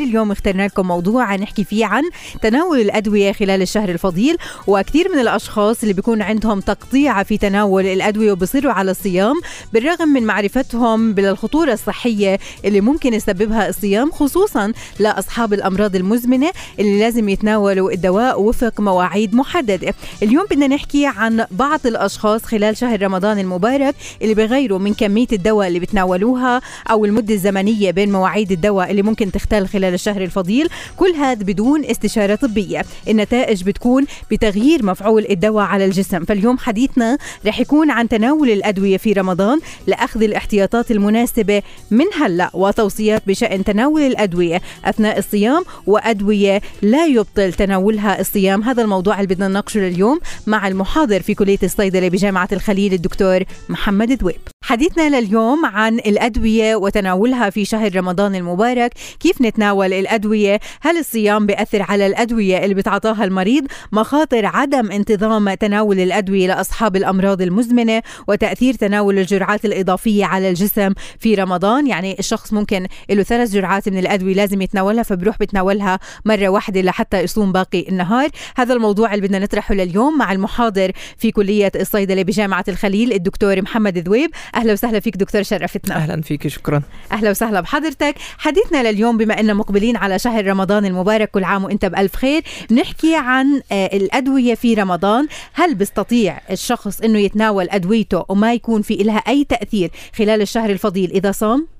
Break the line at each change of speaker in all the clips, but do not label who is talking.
اليوم اخترنا لكم موضوع نحكي فيه عن تناول الأدوية خلال الشهر الفضيل وكثير من الأشخاص اللي بيكون عندهم تقطيع في تناول الأدوية وبصيروا على الصيام بالرغم من معرفتهم بالخطورة الصحية اللي ممكن يسببها الصيام خصوصا لأصحاب الأمراض المزمنة اللي لازم يتناولوا الدواء وفق مواعيد محددة. اليوم بدنا نحكي عن بعض الأشخاص خلال شهر رمضان المبارك اللي بغيروا من كمية الدواء اللي بتناولوها أو المدة الزمنية بين مواعيد الدواء اللي ممكن تختل خلال خلال الشهر الفضيل كل هذا بدون استشارة طبية. النتائج بتكون بتغيير مفعول الدواء على الجسم. فاليوم حديثنا رح يكون عن تناول الأدوية في رمضان لأخذ الاحتياطات المناسبة من هلأ وتوصيات بشأن تناول الأدوية أثناء الصيام وأدوية لا يبطل تناولها الصيام. هذا الموضوع اللي بدنا نناقشه اليوم مع المحاضر في كلية الصيدلة بجامعة الخليل الدكتور محمد دويب. حديثنا لليوم عن الأدوية وتناولها في شهر رمضان المبارك. كيف نتناول الأدوية. هل الصيام بيأثر على الأدوية اللي بتعطاها المريض؟ مخاطر عدم انتظام تناول الأدوية لأصحاب الأمراض المزمنة وتأثير تناول الجرعات الإضافية على الجسم في رمضان. يعني الشخص ممكن له ثلاث جرعات من الأدوية لازم يتناولها فبروح بتناولها مرة واحدة لحتى يصوم باقي النهار. هذا الموضوع اللي بدنا نطرحه لليوم مع المحاضر في كلية الصيدلة بجامعة الخليل الدكتور محمد ذويب. أهلا وسهلا فيك دكتور شرفتنا.
أهلا فيك شكرا.
أهلا وسهلا بحضرتك. حديثنا لليوم بما اننا مقبلين على شهر رمضان المبارك كل عام وإنت بألف خير. نحكي عن آه، الأدوية في رمضان. هل بيستطيع الشخص إنه يتناول أدويته وما يكون في لها أي تأثير خلال الشهر الفضيل إذا صام؟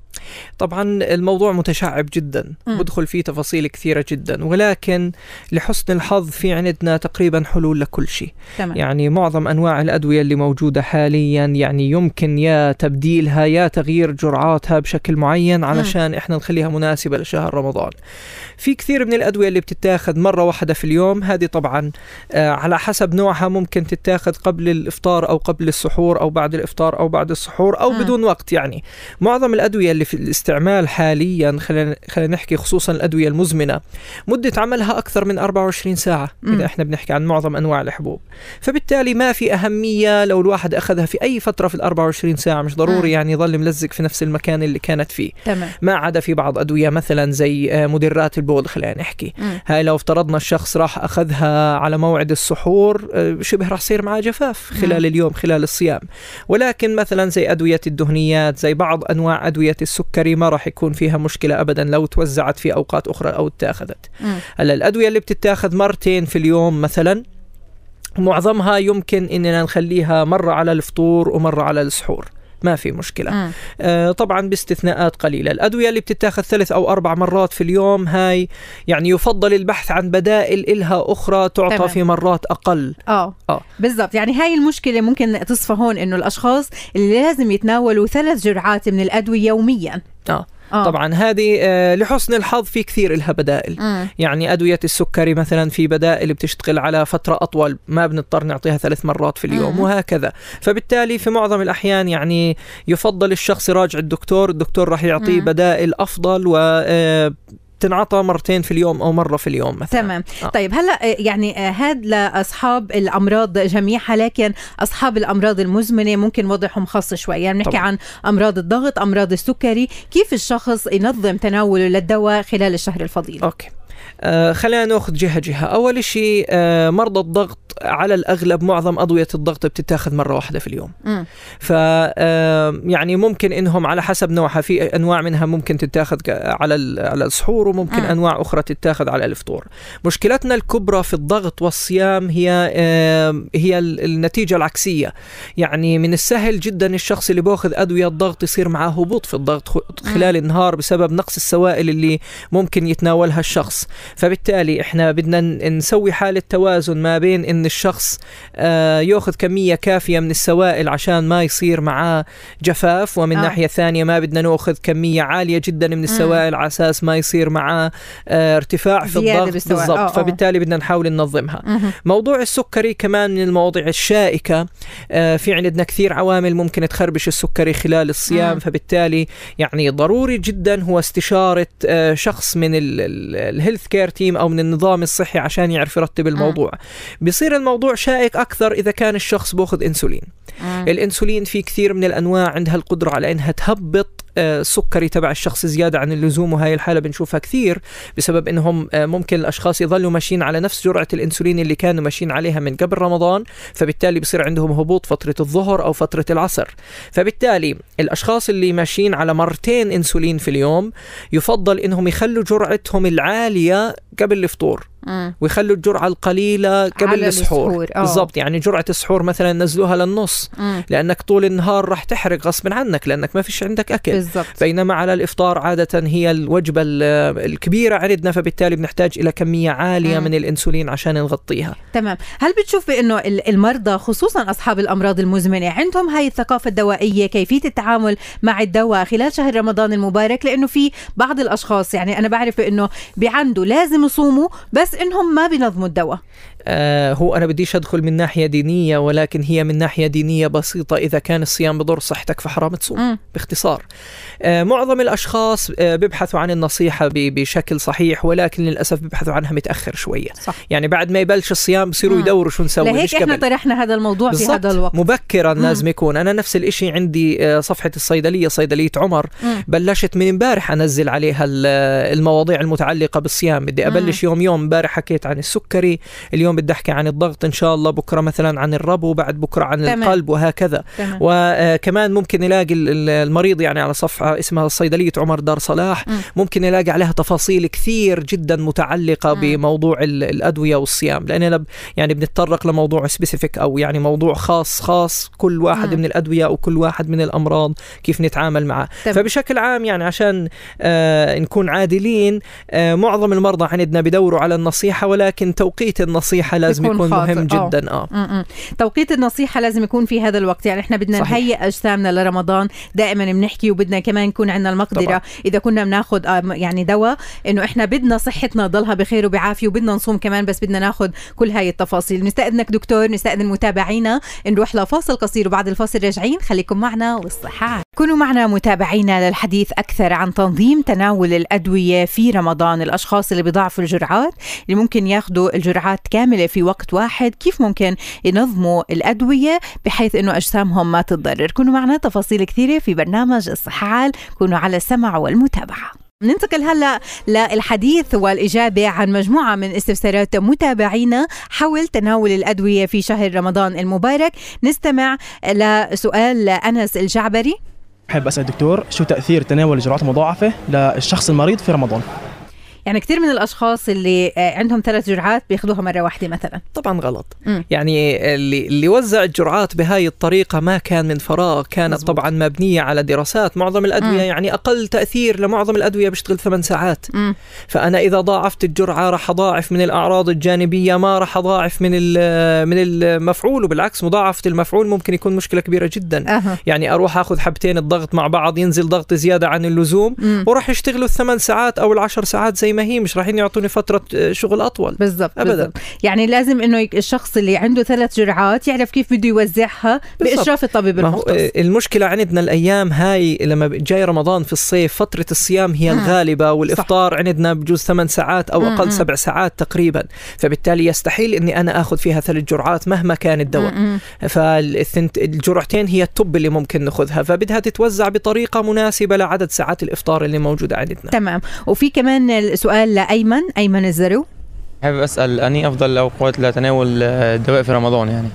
طبعا الموضوع متشعب جدا م. بدخل فيه تفاصيل كثيرة جدا ولكن لحسن الحظ في عندنا تقريبا حلول لكل شيء تمام. يعني معظم أنواع الأدوية اللي موجودة حاليا يعني يمكن يا تبديلها يا تغيير جرعاتها بشكل معين علشان م. إحنا نخليها مناسبة لشهر رمضان في كثير من الأدوية اللي بتتاخذ مرة واحدة في اليوم هذه طبعا آه على حسب نوعها ممكن تتاخذ قبل الإفطار أو قبل السحور أو بعد الإفطار أو بعد السحور أو م. بدون وقت يعني معظم الأدوية اللي في الاستعمال حاليا خلينا خلينا نحكي خصوصا الأدوية المزمنة مدة عملها أكثر من 24 ساعة م. إذا إحنا بنحكي عن معظم أنواع الحبوب فبالتالي ما في أهمية لو الواحد أخذها في أي فترة في ال 24 ساعة مش ضروري م. يعني يضل ملزق في نفس المكان اللي كانت فيه تمام. ما عدا في بعض أدوية مثلا زي آه، مدرات البول خلينا نحكي م. هاي لو افترضنا الشخص راح أخذها على موعد السحور آه، شبه راح يصير معه جفاف خلال م. اليوم خلال الصيام ولكن مثلا زي أدوية الدهنيات زي بعض أنواع أدوية السكري ما راح يكون فيها مشكلة ابدا لو توزعت في أوقات أخرى أو اتاخذت. هلا الأدوية اللي بتتاخذ مرتين في اليوم مثلا معظمها يمكن إننا نخليها مرة على الفطور ومرة على السحور. ما في مشكلة. آه طبعا باستثناءات قليلة. الأدوية اللي بتتاخذ ثلاث أو أربع مرات في اليوم هاي يعني يفضل البحث عن بدائل إلها أخرى تعطى تمام. في مرات أقل.
آه. آه. بالضبط. يعني هاي المشكلة ممكن تصفى هون إنه الأشخاص اللي لازم يتناولوا ثلاث جرعات من الأدوية يوميا.
آه. آه. طبعا هذه آه لحسن الحظ في كثير لها بدائل مم. يعني أدوية السكري مثلا في بدائل بتشتغل على فترة أطول ما بنضطر نعطيها ثلاث مرات في اليوم مم. وهكذا فبالتالي في معظم الأحيان يعني يفضل الشخص يراجع الدكتور الدكتور راح يعطيه مم. بدائل أفضل و آه تنعطى مرتين في اليوم أو مرة في اليوم مثلا.
تمام. آه. طيب هلأ آه، يعني آه، هذا لأصحاب الأمراض جميعها لكن أصحاب الأمراض المزمنة ممكن وضعهم خاص شوي. يعني بنحكي عن أمراض الضغط أمراض السكري. كيف الشخص ينظم تناوله للدواء خلال الشهر الفضيل؟
أوكي. آه خلينا نأخذ جهه جهه أول شيء آه مرضى الضغط على الأغلب معظم ادويه الضغط بتتاخذ مرة واحدة في اليوم. ف يعني ممكن إنهم على حسب نوعها في أنواع منها ممكن تتاخذ على على السحور وممكن م. أنواع أخرى تتاخذ على الفطور. مشكلتنا الكبرى في الضغط والصيام هي هي النتيجة العكسية. يعني من السهل جدا الشخص اللي باخذ أدوية الضغط يصير معه هبوط في الضغط خلال النهار بسبب نقص السوائل اللي ممكن يتناولها الشخص. فبالتالي إحنا بدنا نسوي حالة توازن ما بين إن الشخص آه، يأخذ كمية كافية من السوائل عشان ما يصير معاه جفاف. ومن آه. ناحية ثانية ما بدنا نأخذ كمية عالية جدا من السوائل على أساس ما يصير معاه آه، ارتفاع في الضغط. بالضبط. فبالتالي بدنا نحاول ننظمها. موضوع السكري كمان من المواضيع الشائكة. في عندنا كثير عوامل ممكن تخربش السكري خلال الصيام. فبالتالي يعني ضروري جدا هو استشارة شخص من ال health care team أو من النظام الصحي عشان يعرف يرتب الموضوع. بيصير الموضوع شائك أكثر إذا كان الشخص بأخذ إنسولين. الإنسولين في كثير من الأنواع عندها القدرة على إنها تهبط السكري آه، تبع الشخص زيادة عن اللزوم وهي الحالة بنشوفها كثير بسبب إنهم آه، ممكن الأشخاص يظلوا ماشيين على نفس جرعة الإنسولين اللي كانوا ماشيين عليها من قبل رمضان فبالتالي بصير عندهم هبوط فترة الظهر أو فترة العصر فبالتالي الأشخاص اللي ماشيين على مرتين إنسولين في اليوم يفضل إنهم يخلوا جرعتهم العالية قبل الفطور ويخلوا الجرعة القليلة قبل السحور آه. بالضبط يعني جرعة السحور مثلا نزلوها للنص مم. لأنك طول النهار راح تحرق غصبا عنك لأنك ما فيش عندك أكل بالزبط. بينما على الإفطار عادة هي الوجبة الكبيرة عندنا فبالتالي بنحتاج إلى كمية عالية مم. من الإنسولين عشان نغطيها
تمام هل بتشوف بأنه المرضى خصوصا أصحاب الأمراض المزمنة عندهم هاي الثقافة الدوائية كيفية التعامل مع الدواء خلال شهر رمضان المبارك لأنه في بعض الأشخاص يعني أنا بعرف انه بعنده لازم يصوموا بس إنهم ما بينظموا الدواء
آه هو أنا بديش أدخل من ناحية دينية ولكن هي من ناحية دينية بسيطة. إذا كان الصيام بضر صحتك فحرام تصوم. باختصار. آه معظم الأشخاص آه بيبحثوا عن النصيحة بشكل صحيح ولكن للأسف بيبحثوا عنها متأخر شوية. صح. يعني بعد ما يبلش الصيام بصيروا يدوروا شو نسوي
لهيك إحنا طرحنا هذا الموضوع في هذا الوقت.
مبكرا م. لازم يكون. أنا نفس الشيء عندي صفحة الصيدلية صيدلية عمر. م. بلشت من امبارح أنزل عليها المواضيع المتعلقة بالصيام. بدي أبلش يوم يوم. امبارح حكيت عن السكري. اليوم بدي أحكي عن الضغط إن شاء الله بكرة مثلا عن الربو بعد بكرة عن تمام. القلب وهكذا تمام. وكمان ممكن يلاقي المريض يعني على صفحة اسمها صيدلية عمر دار صلاح م. ممكن يلاقي عليها تفاصيل كثير جدا متعلقة م. بموضوع الأدوية والصيام لاننا يعني بنتطرق لموضوع سبيسيفيك أو يعني موضوع خاص خاص كل واحد م. من الأدوية وكل واحد من الأمراض كيف نتعامل معه تمام. فبشكل عام يعني عشان آه نكون عادلين آه معظم المرضى عندنا بدوروا على النصيحة ولكن توقيت النصيحة لازم يكون, يكون مهم جدا آه,
آه. توقيت النصيحة لازم يكون في هذا الوقت. يعني إحنا بدنا نهيئ أجسامنا لرمضان. دائما بنحكي وبدنا كمان يكون عندنا المقدرة. طبعا. إذا كنا بناخذ آه يعني دواء إنه إحنا بدنا صحتنا تضلها بخير وبعافية وبدنا نصوم كمان بس بدنا ناخذ كل هاي التفاصيل. نستأذنك دكتور نستأذن متابعينا. نروح لفاصل قصير وبعد الفاصل راجعين. خليكم معنا والصحة. كونوا معنا متابعينا للحديث أكثر عن تنظيم تناول الأدوية في رمضان. الأشخاص اللي بيضاعفوا الجرعات اللي ممكن ياخذوا الجرعات كاملة في وقت واحد. كيف ممكن ينظموا الأدوية بحيث أنه أجسامهم ما تتضرر؟ كونوا معنا تفاصيل كثيرة في برنامج الصحة كونوا على السمع والمتابعة. ننتقل هلأ للحديث والإجابة عن مجموعة من استفسارات متابعينا حول تناول الأدوية في شهر رمضان المبارك. نستمع لسؤال أنس الجعبري.
بحب أسأل الدكتور شو تأثير تناول الجرعات المضاعفة للشخص المريض في رمضان؟
يعني كثير من الأشخاص اللي آه، عندهم ثلاث جرعات بياخذوها مرة واحدة مثلا
طبعا غلط م. يعني اللي اللي وزع الجرعات بهاي الطريقة ما كان من فراغ كانت مزبوط. طبعا مبنية على دراسات معظم الأدوية م. يعني أقل تأثير لمعظم الأدوية بيشتغل ثمان ساعات م. فأنا إذا ضاعفت الجرعة راح أضاعف من الأعراض الجانبية ما راح أضاعف من من المفعول وبالعكس مضاعفة المفعول ممكن يكون مشكلة كبيرة جدا أه. يعني أروح أخذ حبتين الضغط مع بعض ينزل ضغط زيادة عن اللزوم وراح يشتغلوا الثمان ساعات أو العشر ساعات زي ما هي مش رايحين يعطوني فترة آه، شغل أطول.
بالضبط ابدا. بالزبط. يعني لازم إنه الشخص اللي عنده ثلاث جرعات يعرف كيف بده يوزعها بإشراف الطبيب المختص.
آه، المشكلة عندنا الأيام هاي لما جاي رمضان في الصيف فترة الصيام هي الغالبة والإفطار صح. عندنا بجوز ثمان ساعات أو أقل سبع ساعات تقريبا. فبالتالي يستحيل إني أنا آخذ فيها ثلاث جرعات مهما كان الدواء. فالجرعتين هي ال top اللي ممكن ناخذها. فبدها تتوزع بطريقة مناسبة لعدد ساعات الإفطار اللي موجودة عندنا.
تمام. وفي كمان السؤال أيمن أيمن الزرو.
حابب أسأل أني أفضل الأوقات لتناول الدواء في رمضان يعني؟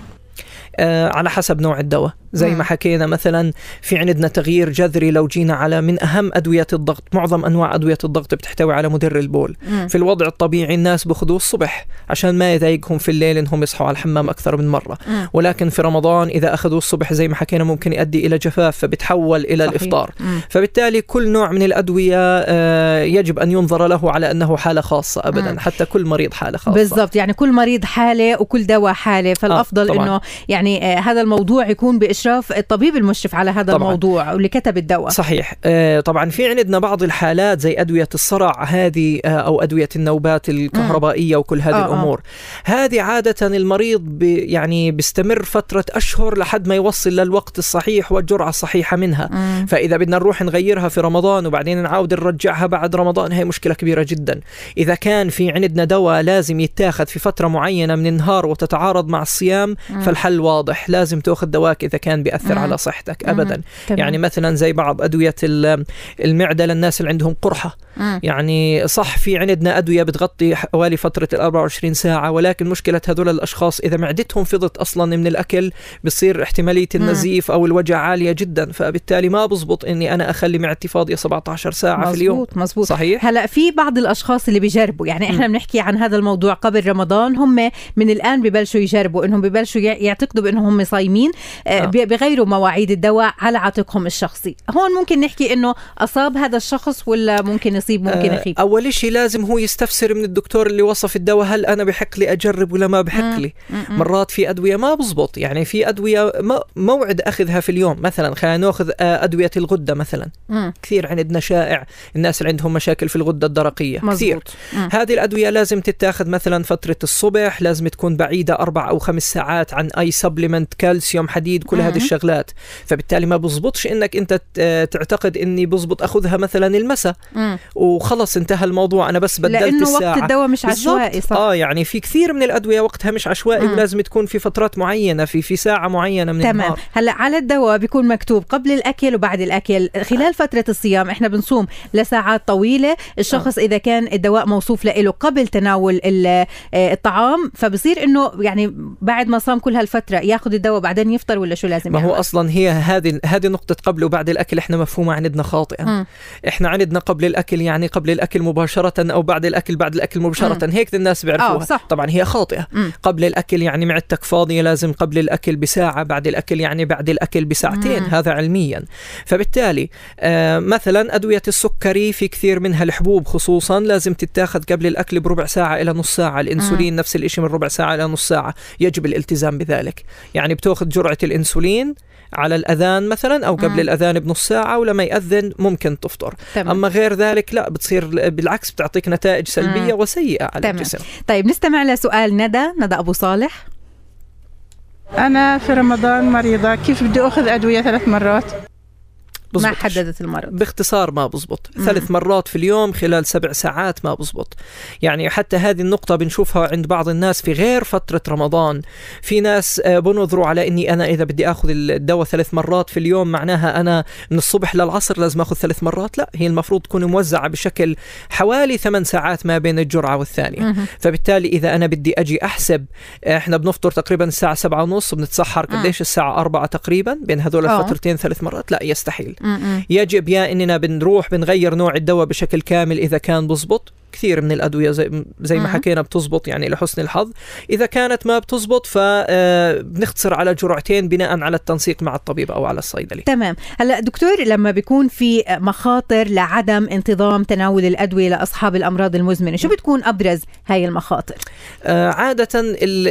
آه على حسب نوع الدواء. زي ما حكينا مثلا في عندنا تغيير جذري لو جينا على من أهم أدوية الضغط معظم أنواع أدوية الضغط بتحتوي على مدر البول مم. في الوضع الطبيعي الناس بخذوه الصبح عشان ما يضايقهم في الليل إنهم يصحوا على الحمام أكثر من مرة مم. ولكن في رمضان إذا أخذوه الصبح زي ما حكينا ممكن يؤدي إلى جفاف فبتحول إلى صحيح. الإفطار مم. فبالتالي كل نوع من الأدوية آه، يجب أن ينظر له على أنه حالة خاصة ابدا مم. حتى كل مريض حالة خاصة
بالضبط يعني كل مريض حالة وكل دواء حالة فالأفضل آه إنه يعني آه هذا الموضوع يكون باشراف الطبيب المشرف على هذا طبعًا. الموضوع واللي كتب الدواء
صحيح آه طبعا في عندنا بعض الحالات زي أدوية الصرع هذه آه أو أدوية النوبات الكهربائية مم. وكل هذه آه, آه. الأمور آه. هذه عادة المريض بي يعني بيستمر فترة أشهر لحد ما يوصل للوقت الصحيح والجرعة الصحيحة منها مم. فإذا بدنا نروح نغيرها في رمضان وبعدين نعاود نرجعها بعد رمضان هي مشكلة كبيرة جدا إذا كان في عندنا دواء لازم يتاخذ في فترة معينة من النهار وتتعارض مع الصيام مم. فالحل واضح لازم تأخذ دواك إذا كان بيأثر مم. على صحتك ابدا. مم. يعني مثلا زي بعض أدوية المعدة للناس اللي عندهم قرحة. مم. يعني صح في عندنا أدوية بتغطي حوالي فترة ال 24 ساعة ولكن مشكلة هذول الأشخاص إذا معدتهم فضت أصلا من الأكل بصير احتمالية النزيف أو الوجع عالية جدا. فبالتالي ما بزبط إني أنا أخلي معدتي فاضية 17 ساعة
مزبوط
في اليوم.
مزبوط صحيح؟ هلأ في بعض الأشخاص اللي بيجربوا. يعني إحنا بنحكي عن هذا الموضوع قبل رمضان هم من الآن ببلشوا يجربوا إنهم ببلشوا يعتقدوا بإنهم هم صايمين. آه. بغيروا مواعيد الدواء على عاتقهم الشخصي هون ممكن نحكي إنه أصاب هذا الشخص ولا ممكن يصيب ممكن آه، يخيب
أول شيء لازم هو يستفسر من الدكتور اللي وصف الدواء هل أنا بحق لي أجرب ولا ما بحق لي مرات في أدوية ما بزبط يعني في أدوية موعد أخذها في اليوم مثلا خلينا نأخذ آه، أدوية الغدة مثلا مم. كثير عندنا شائع الناس اللي عندهم مشاكل في الغدة الدرقية مزبوط. كثير مم. هذه الأدوية لازم تتاخذ مثلا فترة الصبح لازم تكون بعيدة أربع أو خمس ساعات عن أي سبلمنت كالسيوم حديد كل هذه الشغلات. فبالتالي ما بزبطش إنك أنت تعتقد إني بزبط أخذها مثلا المساء. وخلص انتهى الموضوع. أنا بس بدلت
لأنه
الساعة.
وقت الدواء مش عشوائي صح؟
آه يعني في كثير من الأدوية وقتها مش عشوائي مم. ولازم تكون في فترات معينة في في ساعة معينة من
تمام.
النهار.
هلأ على الدواء بيكون مكتوب قبل الأكل وبعد الأكل. خلال فترة الصيام إحنا بنصوم لساعات طويلة. الشخص آه. إذا كان الدواء موصوف له قبل تناول آه، الطعام فبصير إنه يعني بعد ما صام كل هالفترة ياخذ الدواء بعدين يفطر ولا شو لازم
ما هو أصلا هي هذه هذه نقطه قبل وبعد الأكل إحنا مفهومه عندنا خاطئه م. إحنا عندنا قبل الأكل يعني قبل الأكل مباشرة أو بعد الأكل بعد الأكل مباشرة م. هيك الناس بيعرفوها صح. طبعا هي خاطئة م. قبل الأكل يعني معدتك فاضية لازم قبل الأكل بساعة بعد الأكل يعني بعد الأكل بساعتين م. هذا علميا فبالتالي آه مثلا أدوية السكري في كثير منها الحبوب خصوصا لازم تتاخذ قبل الأكل بربع ساعة إلى نص ساعة الإنسولين م. نفس الشيء من ربع ساعة إلى نص ساعة يجب الالتزام بذلك يعني بتأخذ جرعة الإنسولين على الأذان مثلا أو قبل مم. الأذان بنص ساعة ولما يأذن ممكن تفطر تمام. أما غير ذلك لا بتصير بالعكس بتعطيك نتائج سلبية مم. وسيئة على تمام. الجسم
طيب نستمع لسؤال ندى ندى أبو صالح
أنا في رمضان مريضة كيف بدي أخذ أدوية ثلاث مرات؟
ما حددت المرض.
باختصار ما بزبط. مم. ثلاث مرات في اليوم خلال سبع ساعات ما بزبط. يعني حتى هذه النقطة بنشوفها عند بعض الناس في غير فترة رمضان. في ناس آه، بنظروا على إني أنا إذا بدي آخذ الدواء ثلاث مرات في اليوم معناها أنا من الصبح للعصر لازم آخذ ثلاث مرات؟ لا هي المفروض تكون موزعة بشكل حوالي ثمان ساعات ما بين الجرعة والثانية. مم. فبالتالي إذا أنا بدي أجي أحسب آه، إحنا بنفطر تقريبا الساعة سبعة ونص بنتسحر قديش؟ الساعة أربعة تقريبا بين هذول الفترتين ثلاث مرات؟ لا يستحيل. يجب يا إننا بنروح بنغير نوع الدواء بشكل كامل إذا كان بزبط كثير من الأدوية زي زي ما حكينا بتزبط يعني لحسن الحظ. إذا كانت ما بتزبط فبنختصر آه، على جرعتين بناء على التنسيق مع الطبيب أو على الصيدلي.
تمام. هلأ دكتور لما بيكون في مخاطر لعدم انتظام تناول الأدوية لأصحاب الأمراض المزمنة شو بتكون أبرز هاي المخاطر؟
آه عادة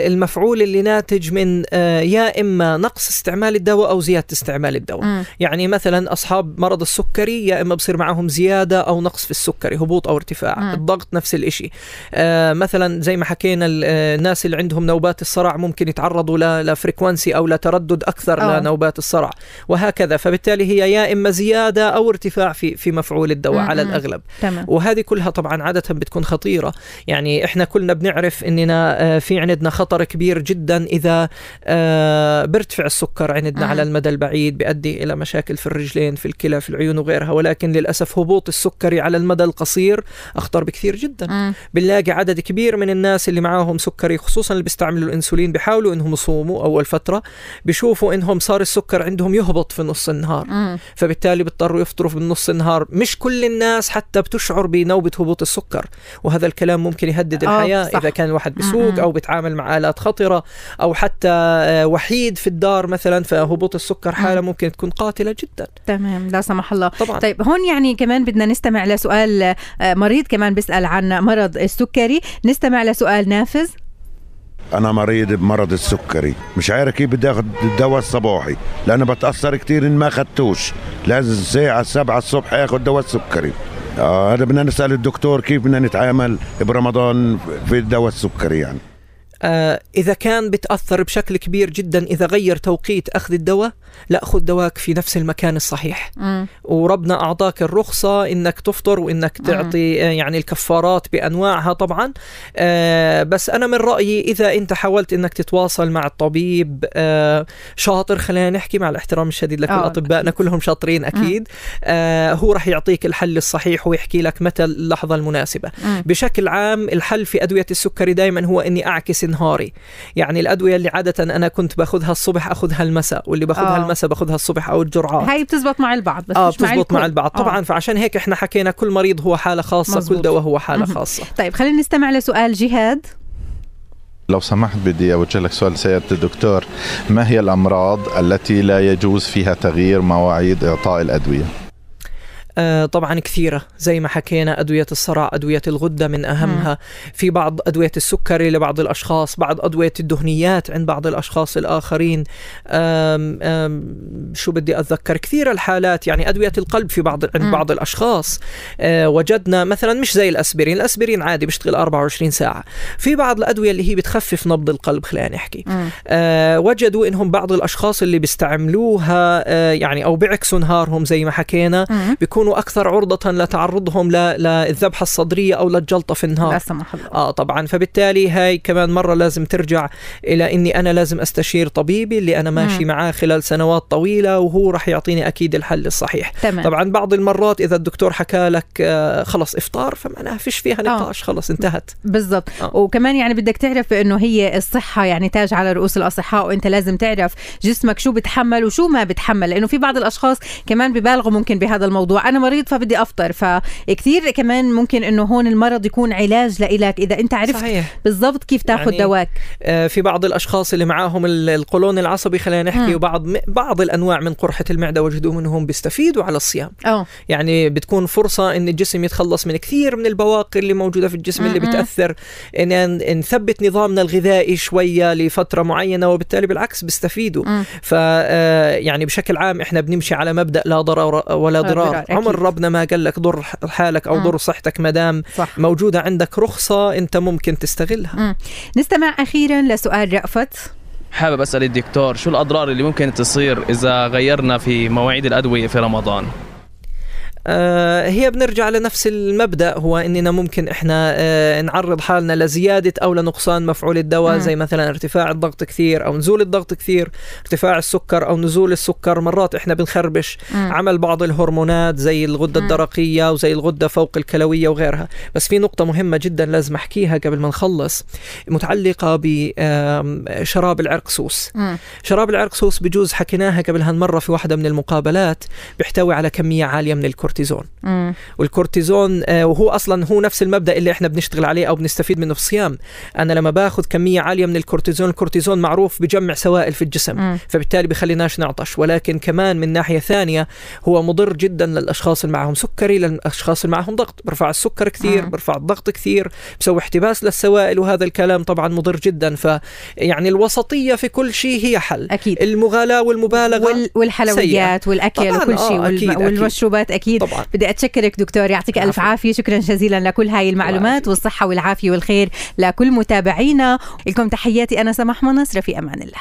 المفعول اللي ناتج من آه يا إما نقص استعمال الدواء أو زيادة استعمال الدواء. م. يعني مثلا أصحاب مرض السكري يا إما بصير معهم زيادة أو نقص في السكري هبوط أو ارتفاع. م. الضغط نفس الشيء آه مثلا زي ما حكينا آه، الناس اللي عندهم نوبات الصرع ممكن يتعرضوا ل frequency أو لتردد أكثر أوه. لنوبات الصرع. وهكذا. فبالتالي هي يا إما زيادة أو ارتفاع في في مفعول الدواء على الأغلب. تمام. وهذه كلها طبعا عادة بتكون خطيرة. يعني إحنا كلنا بنعرف إننا آه، في عندنا خطر كبير جدا آه، بيرتفع السكر عندنا على المدى البعيد بيؤدي إلى مشاكل في الرجلين في الكلى في العيون وغيرها. ولكن للأسف هبوط السكري على المدى القصير أخطر بكثير. كثير جدا. بنلاقي عدد كبير من الناس اللي معاهم سكري خصوصا اللي بيستعملوا الإنسولين بيحاولوا إنهم يصوموا أول فترة بيشوفوا إنهم صار السكر عندهم يهبط في نص النهار. فبالتالي بيضطروا يفطروا في نص النهار. مش كل الناس حتى بتشعر بنوبة هبوط السكر وهذا الكلام ممكن يهدد آه، الحياة. صح. إذا كان الواحد بيسوق أو بيتعامل مع آلات خطرة أو حتى آه، وحيد في الدار مثلا فهبوط السكر حالة ممكن تكون قاتلة جدا.
تمام لا سمح الله. طبعا. طيب هون يعني كمان بدنا نستمع لسؤال آه، مريض كمان بيسال عن مرض السكري. نستمع لسؤال نافذ.
أنا مريض بمرض السكري. مش عارف كيف بدي آخذ الدواء الصباحي لأنه بتأثر كثير ان ما اخذتوش لازم الساعة 7 الصبح آخذ دواء السكري آه هذا بدنا نسأل الدكتور كيف بدنا نتعامل برمضان في الدواء السكري يعني.
آه إذا كان بتأثر بشكل كبير جدا إذا غير توقيت أخذ الدواء لا خذ دواك في نفس المكان الصحيح. م. وربنا أعطاك الرخصة إنك تفطر وإنك تعطي آه يعني الكفارات بأنواعها طبعا. آه بس أنا من رأيي إذا أنت حاولت إنك تتواصل مع الطبيب آه شاطر خلينا نحكي مع الاحترام الشديد لكل أطبائنا كلهم شاطرين أكيد. آه هو راح يعطيك الحل الصحيح ويحكي لك متى اللحظة المناسبة. م. بشكل عام الحل في أدوية السكري دائما هو إني أعكس نهاري. يعني الأدوية اللي عادة أنا كنت باخذها الصبح أخذها المساء واللي باخذها آه. المساء باخذها الصبح أو الجرعات.
هاي بتزبط مع البعض
بس آه بتزبط مع, مع البعض. طبعا آه. فعشان هيك إحنا حكينا كل مريض هو حالة خاصة مزبوط. كل دواء هو حالة خاصة.
طيب خلينا نستمع لسؤال جهاد.
لو سمحت بدي أوجه لك سؤال سيادة الدكتور. ما هي الأمراض التي لا يجوز فيها تغيير مواعيد إعطاء الأدوية؟
آه، طبعا كثيرة زي ما حكينا أدوية الصرع أدوية الغدة من أهمها. م. في بعض أدوية السكري لبعض الأشخاص بعض أدوية الدهنيات عند بعض الأشخاص الآخرين. آم آم شو بدي أتذكر؟ كثير الحالات يعني أدوية القلب في بعض عند. بعض الأشخاص. آه وجدنا مثلا مش زي الأسبرين الأسبرين عادي بيشتغل 24 ساعة. في بعض الأدوية اللي هي بتخفف نبض القلب خلينا نحكي. آه وجدوا إنهم بعض الأشخاص اللي بيستعملوها آه يعني أو بيعكسوا نهارهم زي ما حكينا. بيكونوا يكونوا أكثر عرضة لتعرضهم للذبحة الصدرية أو للجلطة في النهار
لا سمح الله
آه طبعا فبالتالي هاي كمان مرة لازم ترجع إلى إني أنا لازم أستشير طبيبي اللي أنا ماشي مم. معاه خلال سنوات طويلة وهو راح يعطيني أكيد الحل الصحيح
تمام.
طبعا بعض المرات إذا الدكتور حكى لك آه خلص إفطار فمعناها فيش فيها آه. نقاش خلص انتهت
بالضبط آه. وكمان يعني بدك تعرف إنه هي الصحة يعني تاج على رؤوس الأصحاء وأنت لازم تعرف جسمك شو بتحمل وشو ما بتحمل لأنه في بعض الأشخاص كمان ببالغوا ممكن بهذا الموضوع أنا أنا مريض فبدي أفطر فكثير كمان ممكن إنه هون المرض يكون علاج لإلك. إذا أنت عرفت بالضبط كيف تاخذ يعني دواك.
آه، في بعض الأشخاص اللي معاهم القولون العصبي خلينا نحكي وبعض بعض الأنواع من قرحة المعدة وجدوا انهم بيستفيدوا على الصيام.
أوه.
يعني بتكون فرصة إن الجسم يتخلص من كثير من البواقي اللي موجودة في الجسم اللي بتأثر. إن نثبت نظامنا الغذائي شوية لفترة معينة وبالتالي بالعكس بيستفيدوا. ف آه، يعني بشكل عام إحنا بنمشي على مبدأ لا ضرر ولا ضرار. عمر ربنا ما قال لك ضر حالك أو ضر صحتك ما دام موجودة عندك رخصة أنت ممكن تستغلها. مم.
نستمع أخيرا لسؤال رأفت.
حابب أسأل الدكتور شو الأضرار اللي ممكن تصير إذا غيرنا في مواعيد الأدوية في رمضان؟
هي بنرجع لنفس المبدأ هو إننا ممكن إحنا آه، نعرض حالنا لزيادة أو لنقصان مفعول الدواء زي مثلا ارتفاع الضغط كثير أو نزول الضغط كثير ارتفاع السكر أو نزول السكر مرات إحنا بنخربش. عمل بعض الهرمونات زي الغدة الدرقية وزي الغدة فوق الكلوية وغيرها. بس في نقطة مهمة جدا لازم أحكيها قبل ما نخلص متعلقة بشراب العرقسوس شراب العرقسوس بجوز حكيناها قبل هالمرة في واحدة من المقابلات بيحتوي على كمية عالية من الكورتيزون الكورتيزون مم. والكورتيزون آه وهو أصلا هو نفس المبدأ اللي إحنا بنشتغل عليه أو بنستفيد منه في الصيام أنا لما باخذ كمية عالية من الكورتيزون الكورتيزون معروف بجمع سوائل في الجسم مم. فبالتالي بخليناش نعطش ولكن كمان من ناحية ثانية هو مضر جدا للأشخاص اللي معهم سكري للأشخاص اللي معهم ضغط برفع السكر كثير مم. برفع الضغط كثير بسوي احتباس للسوائل وهذا الكلام طبعا مضر جدا فيعني الوسطية في كل شيء هي حل
أكيد
المغالاة والمبالغة
وال... والحلويات سيئة. والأكل وكل شيء آه أكيد والمشروبات أكيد طبعا. بدي أتشكرك دكتور يعطيك ألف عافية. شكرا جزيلا لكل هاي المعلومات والصحة والعافية والخير لكل متابعينا. لكم تحياتي أنا سماح منصر في أمان الله.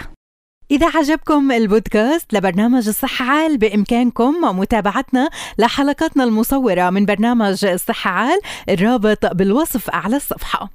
إذا عجبكم البودكاست لبرنامج الصحة عال بإمكانكم متابعتنا لحلقاتنا المصورة من برنامج الصحة عال الرابط بالوصف أعلى الصفحة.